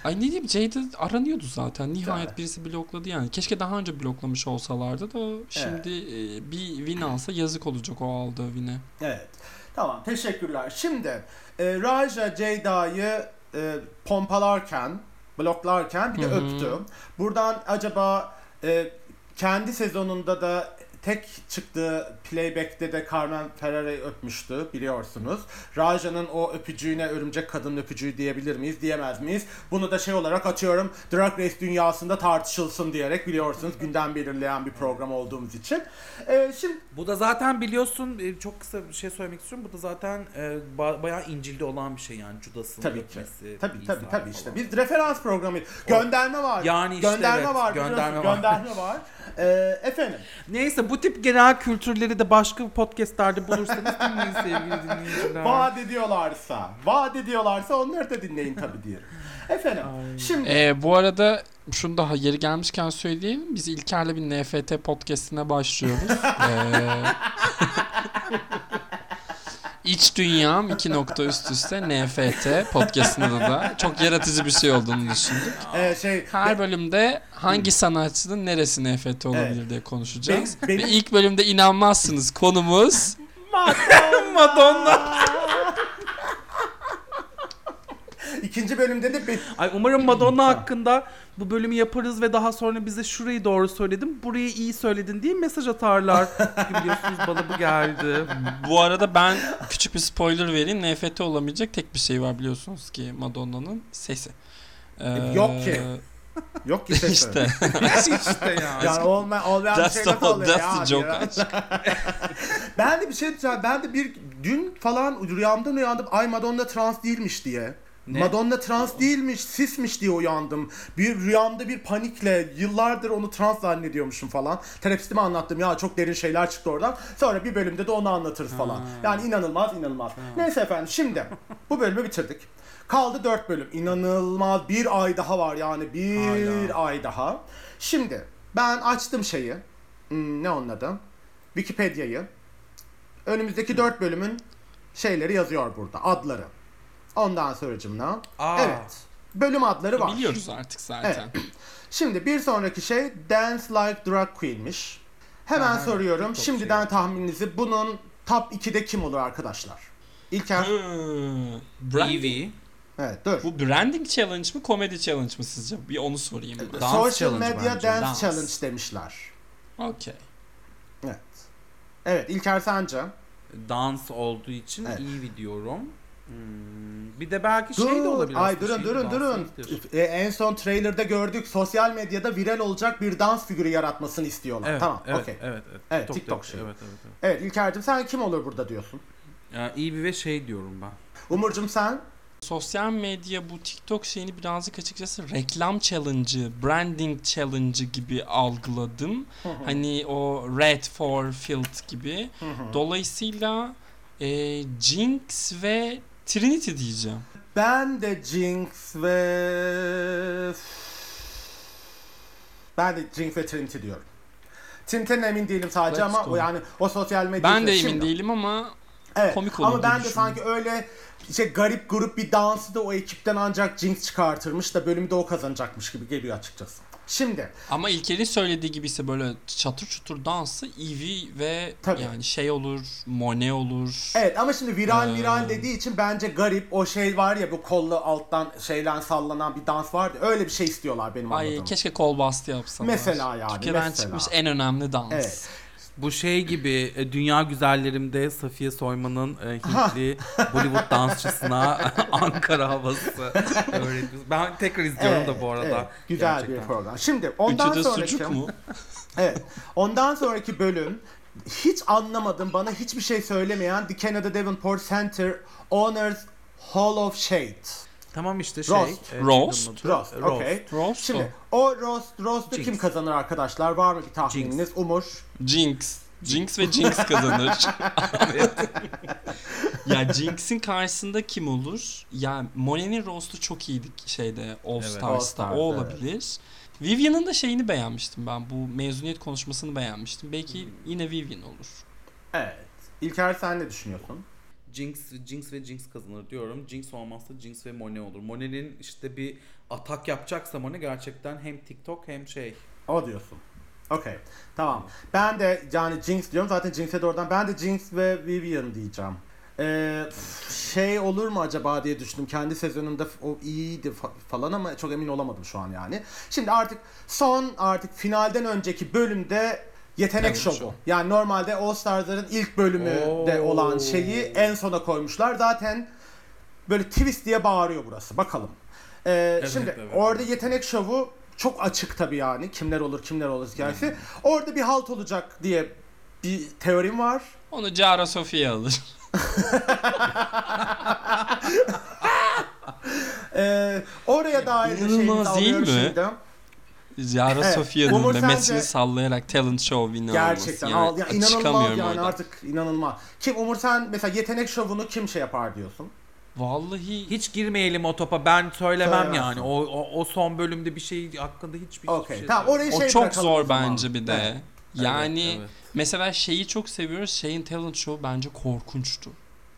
Ay ne diyeyim Jade aranıyordu zaten. Nihayet Evet. birisi blokladı yani. Keşke daha önce bloklamış olsalardı da şimdi e, bir win alsa yazık olacak o aldığı win'e. Evet. Tamam teşekkürler. Şimdi e, Raja Ceyda'yı e, pompalarken, bloklarken bir de Hı hı. öptü. Buradan acaba e, kendi sezonunda da tek çıktığı playback'te de Carmen Ferrera'yı öpmüştü biliyorsunuz. Raja'nın o öpücüğüne örümcek kadın öpücüğü diyebilir miyiz diyemez miyiz? Bunu da şey olarak atıyorum Drag Race dünyasında tartışılsın diyerek biliyorsunuz gündem belirleyen bir program olduğumuz için. E, şimdi Bu da zaten biliyorsun e, çok kısa bir şey söylemek istiyorum. Bu da zaten e, ba- bayağı İncil'de olan bir şey yani Judas'ın Tabii ki. öpmesi. Tabii İsa tabii tabii işte. falan. Biz referans programı. Gönderme var. Yani işte gönderme evet, var. gönderme var. Gönderme var. Ee, efendim. Neyse bu tip genel kültürleri de başka podcastlerde bulursanız dinleyin sevgili dinleyiciler. Vaat ediyorlarsa, vaat ediyorlarsa onları da dinleyin tabii diyelim. Efendim. Şimdi Ee, bu arada şunu daha yeri gelmişken söyleyeyim. Biz İlker'le bir NFT podcastine başlıyoruz. Ee, İç Dünyam iki nokta üst üste NFT podcastında da çok yaratıcı bir şey olduğunu düşündük. Ee, şey Her bölümde hangi sanatçının neresi NFT olabilir Evet. diye konuşacağız. Benim- benim- Ve ilk bölümde inanmazsınız konumuz Madonna. ikinci bölümde de Ay umarım Madonna hakkında bu bölümü yaparız ve daha sonra bize şurayı doğru söyledim, burayı iyi söyledin diye mesaj atarlar. Biliyorsunuz bana bu geldi. Bu arada ben küçük bir spoiler vereyim. NFT olamayacak tek bir şey var biliyorsunuz ki Madonna'nın sesi. Ee, Yok ki. Yok ki ses işte. işte ya. Yani olma, olmayan bir That's şey nasıl oluyor that's ya? joke. Ben de bir şey diyeceğim. Ben de bir dün falan rüyamdan uyandım. Ay Madonna trans değilmiş diye. Ne? Madonna trans değilmiş, sismiş diye uyandım. Bir rüyamda bir panikle yıllardır onu trans zannediyormuşum falan. Terapistime anlattım ya çok derin şeyler çıktı oradan. Sonra bir bölümde de onu anlatırız falan. Yani inanılmaz inanılmaz. Neyse efendim şimdi bu bölümü bitirdik. Kaldı 4 bölüm. İnanılmaz bir ay daha var yani bir Hala. ay daha. Şimdi ben açtım şeyi. Hmm, ne onun adı? Wikipedia'yı. Önümüzdeki 4 bölümün şeyleri yazıyor burada. Adları. Ondan sonracımla. Aa. Evet. Bölüm adları var. Biliyoruz artık zaten. Şimdi bir sonraki şey Dance Like Drag Queen'miş. Hemen Ha, soruyorum. Şimdiden şeyi. tahmininizi bunun top 2'de kim olur arkadaşlar? İlker. Hmm. Brand-. Evet dur. Bu branding challenge mı komedi challenge mı sizce? Bir onu sorayım. ben. Dans Social challenge Media bence, Dance. Challenge demişler. Okey. Evet. Evet İlker sence? Dans olduğu için Evet. Evie diyorum. Hmm, bir de belki şey de Dur. olabilir. Ay aslında, durun şey de durun durun. E, en son trailer'da gördük. Sosyal medyada viral olacak bir dans figürü yaratmasını istiyorlar. Evet, tamam. evet, okey. evet, evet, Evet, TikTok yok. şeyi. Evet, evet, evet. Evet İlker'cim sen kim olur burada diyorsun? Ya, Evie ve şey diyorum ben. Umurcum sen? Sosyal medya bu TikTok şeyini birazcık açıkçası reklam challenge'ı, branding challenge'ı gibi algıladım. Hani o Red for Field gibi. Dolayısıyla e, Jinx ve Trinity diyeceğim. Ben de Jinx ve... Ben de Jinx ve Trinity diyorum. Trinity'den emin değilim sadece Let's ama go. o yani o sosyal medya... Ben de emin Şimdi- değilim ama Evet. komik olur Ama ben de düşündüm. sanki öyle işte garip grup bir dansı da o ekipten ancak Jinx çıkartırmış da bölümü de o kazanacakmış gibi geliyor açıkçası. Şimdi ama İlker'in söylediği gibi ise böyle çatır çutur dansı Eevee ve Tabii. yani şey olur, Monet olur. evet ama şimdi viral Ee. viral dediği için bence garip o şey var ya bu kollu alttan şeyden sallanan bir dans vardı. Öyle bir şey istiyorlar benim Ay anladığım. keşke kol bastı yapsalar. Mesela yani, Türkiye'den mesela. çıkmış en önemli dans. Evet. Bu şey gibi e, Dünya Güzellerim'de Safiye Soyman'ın e, Hintli Bollywood dansçısına Ankara havası öğretiyoruz. Ben tekrar izliyorum Evet, da bu arada. evet. güzel Gerçekten. bir program. Şimdi ondan Üçü de sonraki sucuk mu? Evet. Ondan sonraki bölüm hiç anlamadım. Bana hiçbir şey söylemeyen The Canada Davenport Center Honors Hall of Shade. Tamam işte şey. Roast. e, Roast. adı. Roast. Okay. Roast Şimdi o roast roast'u Jinx. kim kazanır arkadaşlar? Var mı bir tahmininiz? Umur. Jinx. Jinx ve Jinx kazanır. ya Jinx'in karşısında kim olur? Ya Monet'in roast'u çok iyiydi şeyde All Evet. Stars'ta. All Stars, o olabilir. Vivian'ın da şeyini beğenmiştim ben. Bu mezuniyet konuşmasını beğenmiştim. Belki yine Vivian olur. Evet. İlker sen ne düşünüyorsun? Jinx, Jinx ve Jinx kazanır diyorum. Jinx olmazsa Jinx ve Monet olur. Monet'in işte bir atak yapacaksa Monet gerçekten hem TikTok hem şey. O diyorsun. Okey. Tamam. Ben de yani Jinx diyorum. Zaten Jinx'e doğrudan. Ben de Jinx ve Vivian diyeceğim. Ee, şey olur mu acaba diye düşündüm. Kendi sezonunda f- o iyiydi fa- falan ama çok emin olamadım şu an yani. Şimdi artık son artık finalden önceki bölümde yetenek Talent şovu. show. Yani normalde All Stars'ların ilk bölümünde Oo. olan şeyi en sona koymuşlar. Zaten böyle twist diye bağırıyor burası. Bakalım. Ee, şimdi evet, orada evet. yetenek şovu çok açık tabii yani. Kimler olur kimler olur hikayesi. Orada bir halt olacak diye bir teorim var. Onu Cara Sofia alır. Ee, oraya dair de değil mi? şimdi. Cara Evet. Sofia'nın memesini sence- sallayarak talent show winner Gerçekten olması. al, ya Yani inanılmaz çıkamıyorum yani oradan. artık inanılmaz. Kim Umur sen mesela yetenek şovunu kim şey yapar diyorsun? Vallahi Hiç girmeyelim o topa. Ben söylemem Söylemezsin. yani. O, o, o son bölümde bir şey hakkında hiçbir Okey. şey tamam orayı şey o çok zor bence bir de. Evet. Yani Evet, evet. mesela şeyi çok seviyoruz. Şeyin talent show bence korkunçtu.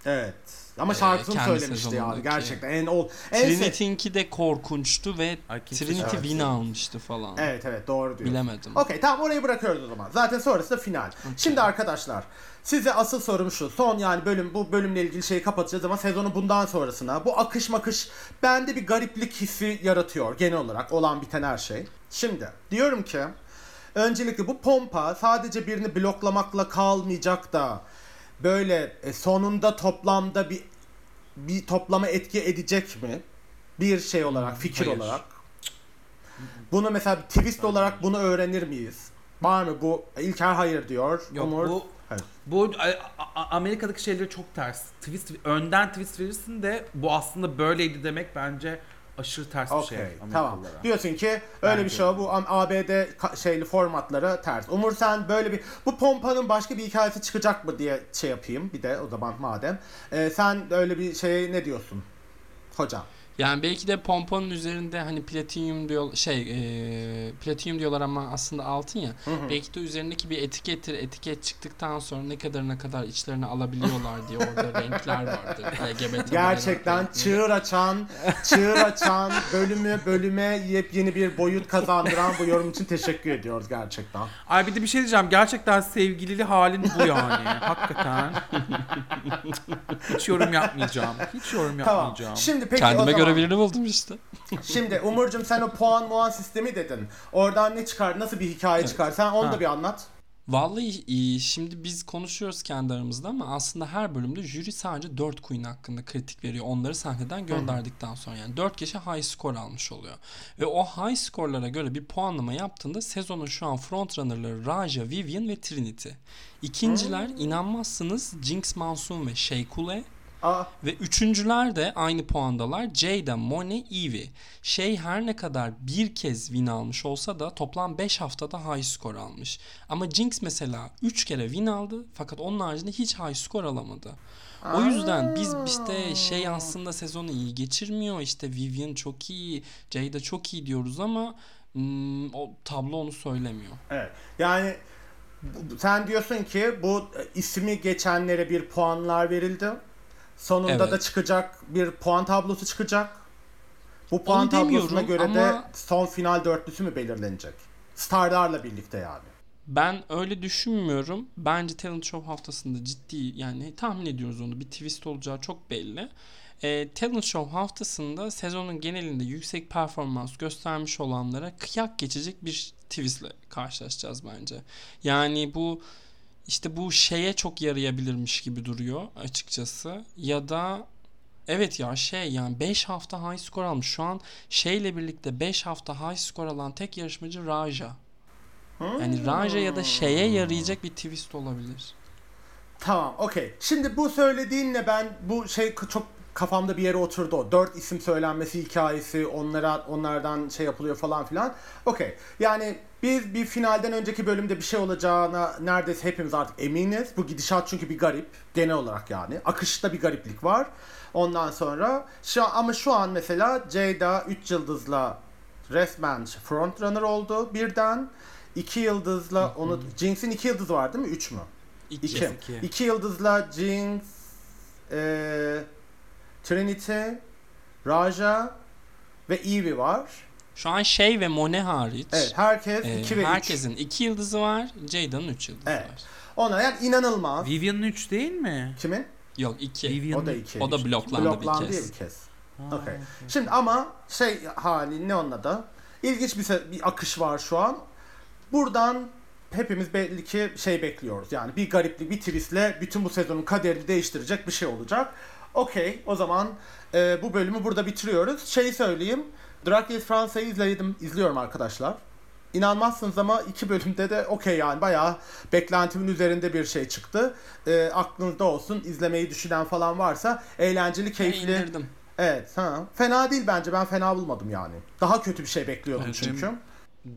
Evet. Ama Ee, şarkısını kendi söylemişti yani sezonundaki. gerçekten. En ol en Trinity'inki de korkunçtu ve kimse Trinity şarkı- win almıştı falan. Evet evet doğru diyorsun. Bilemedim. Okey tamam orayı bırakıyoruz o zaman. Zaten sonrası da final. Şimdi arkadaşlar size asıl sorum şu. Son yani bölüm bu bölümle ilgili şeyi kapatacağız ama sezonu bundan sonrasına bu akış makış bende bir gariplik hissi yaratıyor genel olarak olan biten her şey. Şimdi diyorum ki öncelikle bu pompa sadece birini bloklamakla kalmayacak da böyle e, sonunda toplamda bir bir toplama etki edecek mi? Bir şey olarak, fikir hayır. olarak. Bunu mesela bir twist olarak bunu öğrenir miyiz? Var mı bu? İlker hayır diyor. Yok Umur, bu hayır. bu A- A- Amerika'daki şeyleri çok ters. Twist önden twist verirsin de bu aslında böyleydi demek bence aşırı ters bir şey. Okey, tamam. Diyorsun ki öyle bir Bence şey o. öyle. Bu ABD şeyli formatlara ters. Umur sen böyle bir bu pompanın başka bir hikayesi çıkacak mı diye şey yapayım bir de o zaman madem. Ee, sen öyle bir şeye ne diyorsun? Hocam. Yani belki de pomponun üzerinde hani platinyum diyor şey e, platinyum diyorlar ama aslında altın ya. Belki de üzerindeki bir etikettir. Etiket çıktıktan sonra ne kadar ne kadar içlerine alabiliyorlar diye orada renkler vardır. LGBT Gerçekten bayrakları. çığır açan, çığır açan, bölümü bölüme yepyeni bir boyut kazandıran bu yorum için teşekkür ediyoruz gerçekten. Ay bir de bir şey diyeceğim. Gerçekten sevgilili halin bu yani. Hakikaten. Hiç yorum yapmayacağım. Hiç yorum Tamam. yapmayacağım. Şimdi peki o Kendime zaman. Göre birini buldum işte. Şimdi Umurcuğum sen o puan muan sistemi dedin. Oradan ne çıkar? Nasıl bir hikaye çıkar? Sen onu da Ha. bir anlat. Vallahi iyi. Şimdi biz konuşuyoruz kendi aramızda ama aslında her bölümde jüri sadece 4 queen hakkında kritik veriyor. Onları sahneden gönderdikten sonra yani 4 kişi high score almış oluyor. Ve o high score'lara göre bir puanlama yaptığında sezonun şu an frontrunner'ları Raja, Vivian ve Trinity. İkinciler inanmazsınız Jinx Monsoon ve Sheikule. Aa, Ve üçüncüler de aynı puandalar. Jada, Monet, Evie. Şey her ne kadar bir kez win almış olsa da toplam 5 haftada high score almış. Ama Jinx mesela 3 kere win aldı fakat onun haricinde hiç high score alamadı. O yüzden biz işte şey aslında sezonu iyi geçirmiyor. İşte Vivian çok iyi, Jada çok iyi diyoruz ama hmm, o tablo onu söylemiyor. evet. Yani sen diyorsun ki bu ismi geçenlere bir puanlar verildi. Sonunda Evet. da çıkacak bir puan tablosu çıkacak. Bu puan Onu tablosuna göre de ama- son final dörtlüsü mü belirlenecek? Starlarla birlikte yani. Ben öyle düşünmüyorum. Bence Talent Show haftasında ciddi yani tahmin ediyoruz onu bir twist olacağı çok belli. E, Talent Show haftasında sezonun genelinde yüksek performans göstermiş olanlara kıyak geçecek bir twistle karşılaşacağız bence. Yani bu işte bu şeye çok yarayabilirmiş gibi duruyor açıkçası. Ya da Evet ya şey yani 5 hafta high score almış. Şu an şeyle birlikte 5 hafta high score alan tek yarışmacı Raja. Yani Raja ya da şeye yarayacak bir twist olabilir. Tamam, okey. Şimdi bu söylediğinle ben bu şey çok kafamda bir yere oturdu. o. Dört isim söylenmesi hikayesi, onlara onlardan şey yapılıyor falan filan. Okey. Yani biz bir finalden önceki bölümde bir şey olacağına neredeyse hepimiz artık eminiz. Bu gidişat çünkü bir garip genel olarak yani. Akışta bir gariplik var. Ondan sonra şu an, ama şu an mesela Jada 3 yıldızla resmen frontrunner oldu birden. 2 yıldızla onu Jinx'in 2 yıldızı var değil mi? 3 mü? İki. İki. iki. İki yıldızla Jinx, eee, Trinity, Raja ve Evie var. Şu an şey ve Mone hariç. Evet herkes e, 2 ve 3. herkesin 2 yıldızı var. Jada'nın 3 yıldızı Evet. var. Ona yani inanılmaz. Vivian'ın 3 değil mi? Kimin? Yok 2. Vivian'ın O da 2. O da bloklandı, Bloklandı bir kez. bir kez. Ha, Okey. Şimdi ama şey hali ne onun adı? İlginç bir, se- bir akış var şu an. Buradan hepimiz belli ki şey bekliyoruz. Yani bir gariplik, bir twistle bütün bu sezonun kaderini değiştirecek bir şey olacak. Okey, o zaman e, bu bölümü burada bitiriyoruz. Şey söyleyeyim. Drag Race Fransa'yı izledim, izliyorum arkadaşlar. İnanmazsınız ama iki bölümde de okey yani bayağı beklentimin üzerinde bir şey çıktı. E, aklınızda olsun izlemeyi düşünen falan varsa eğlenceli, Ben keyifli. indirdim. Evet, ha. Fena değil bence. Ben fena bulmadım yani. Daha kötü bir şey bekliyordum Evet, çünkü. benim-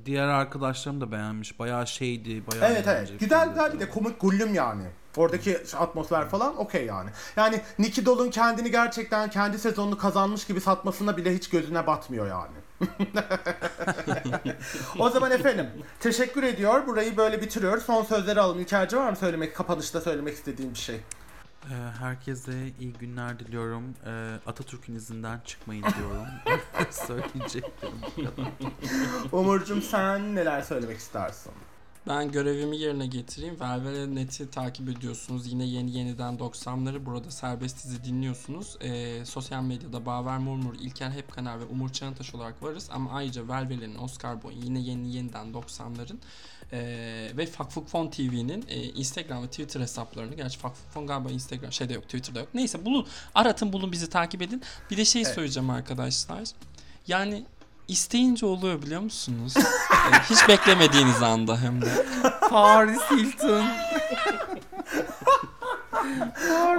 Diğer arkadaşlarım da beğenmiş. Bayağı şeydi. Bayağı Evet evet. Güzel güzel bir de komik gullüm yani. Oradaki atmosfer falan okey yani. Yani Nicky Doll'un kendini gerçekten kendi sezonunu kazanmış gibi satmasına bile hiç gözüne batmıyor yani. o zaman efendim teşekkür ediyor. Burayı böyle bitiriyor. Son sözleri alalım. İlkerci var mı söylemek, kapanışta söylemek istediğim bir şey? Ee, herkese iyi günler diliyorum. Ee, Atatürk'ün izinden çıkmayın diyorum. Söyleyeceklerim. Umurcuğum sen neler söylemek istersin? Ben görevimi yerine getireyim. Velvele Net'i takip ediyorsunuz. Yine yeni yeniden 90'ları burada serbest dizi dinliyorsunuz. Ee, sosyal medyada Baver Murmur, İlker Hepkanar ve Umur Çağıntaş olarak varız. Ama ayrıca Velvele'nin, Oscar Boy'un, yine yeni yeniden 90'ların ee, ve Fakfukfon TV'nin e, Instagram ve Twitter hesaplarını gerçi Fakfukfon galiba Instagram şeyde yok Twitter'da yok. Neyse bulun aratın bulun bizi takip edin. Bir de şey Evet. söyleyeceğim arkadaşlar. Yani isteyince oluyor biliyor musunuz? Ee, hiç beklemediğiniz anda hem de. Paris Hilton.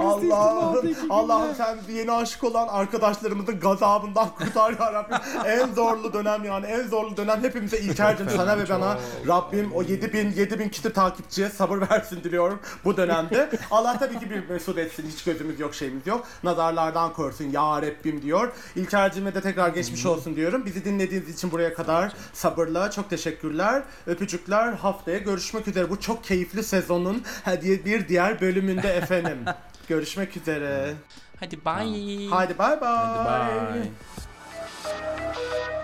Allah'ım, Allah'ım sen yeni aşık olan arkadaşlarımızın gazabından kurtar ya Rabbim. en zorlu dönem yani en zorlu dönem hepimize İlker'cim sana ve bana Rabbim o 7000 7000 kişi takipçiye sabır versin diliyorum bu dönemde. Allah tabii ki bir mesut etsin hiç gözümüz yok şeyimiz yok. Nazarlardan korusun ya Rabbim diyor. İlker'cime de tekrar geçmiş olsun diyorum. Bizi dinlediğiniz için buraya kadar sabırla çok teşekkürler. Öpücükler haftaya görüşmek üzere. Bu çok keyifli sezonun hediye bir diğer bölümünde efendim efendim. Görüşmek üzere. Hadi bye. Hadi bye bye. Hadi bye.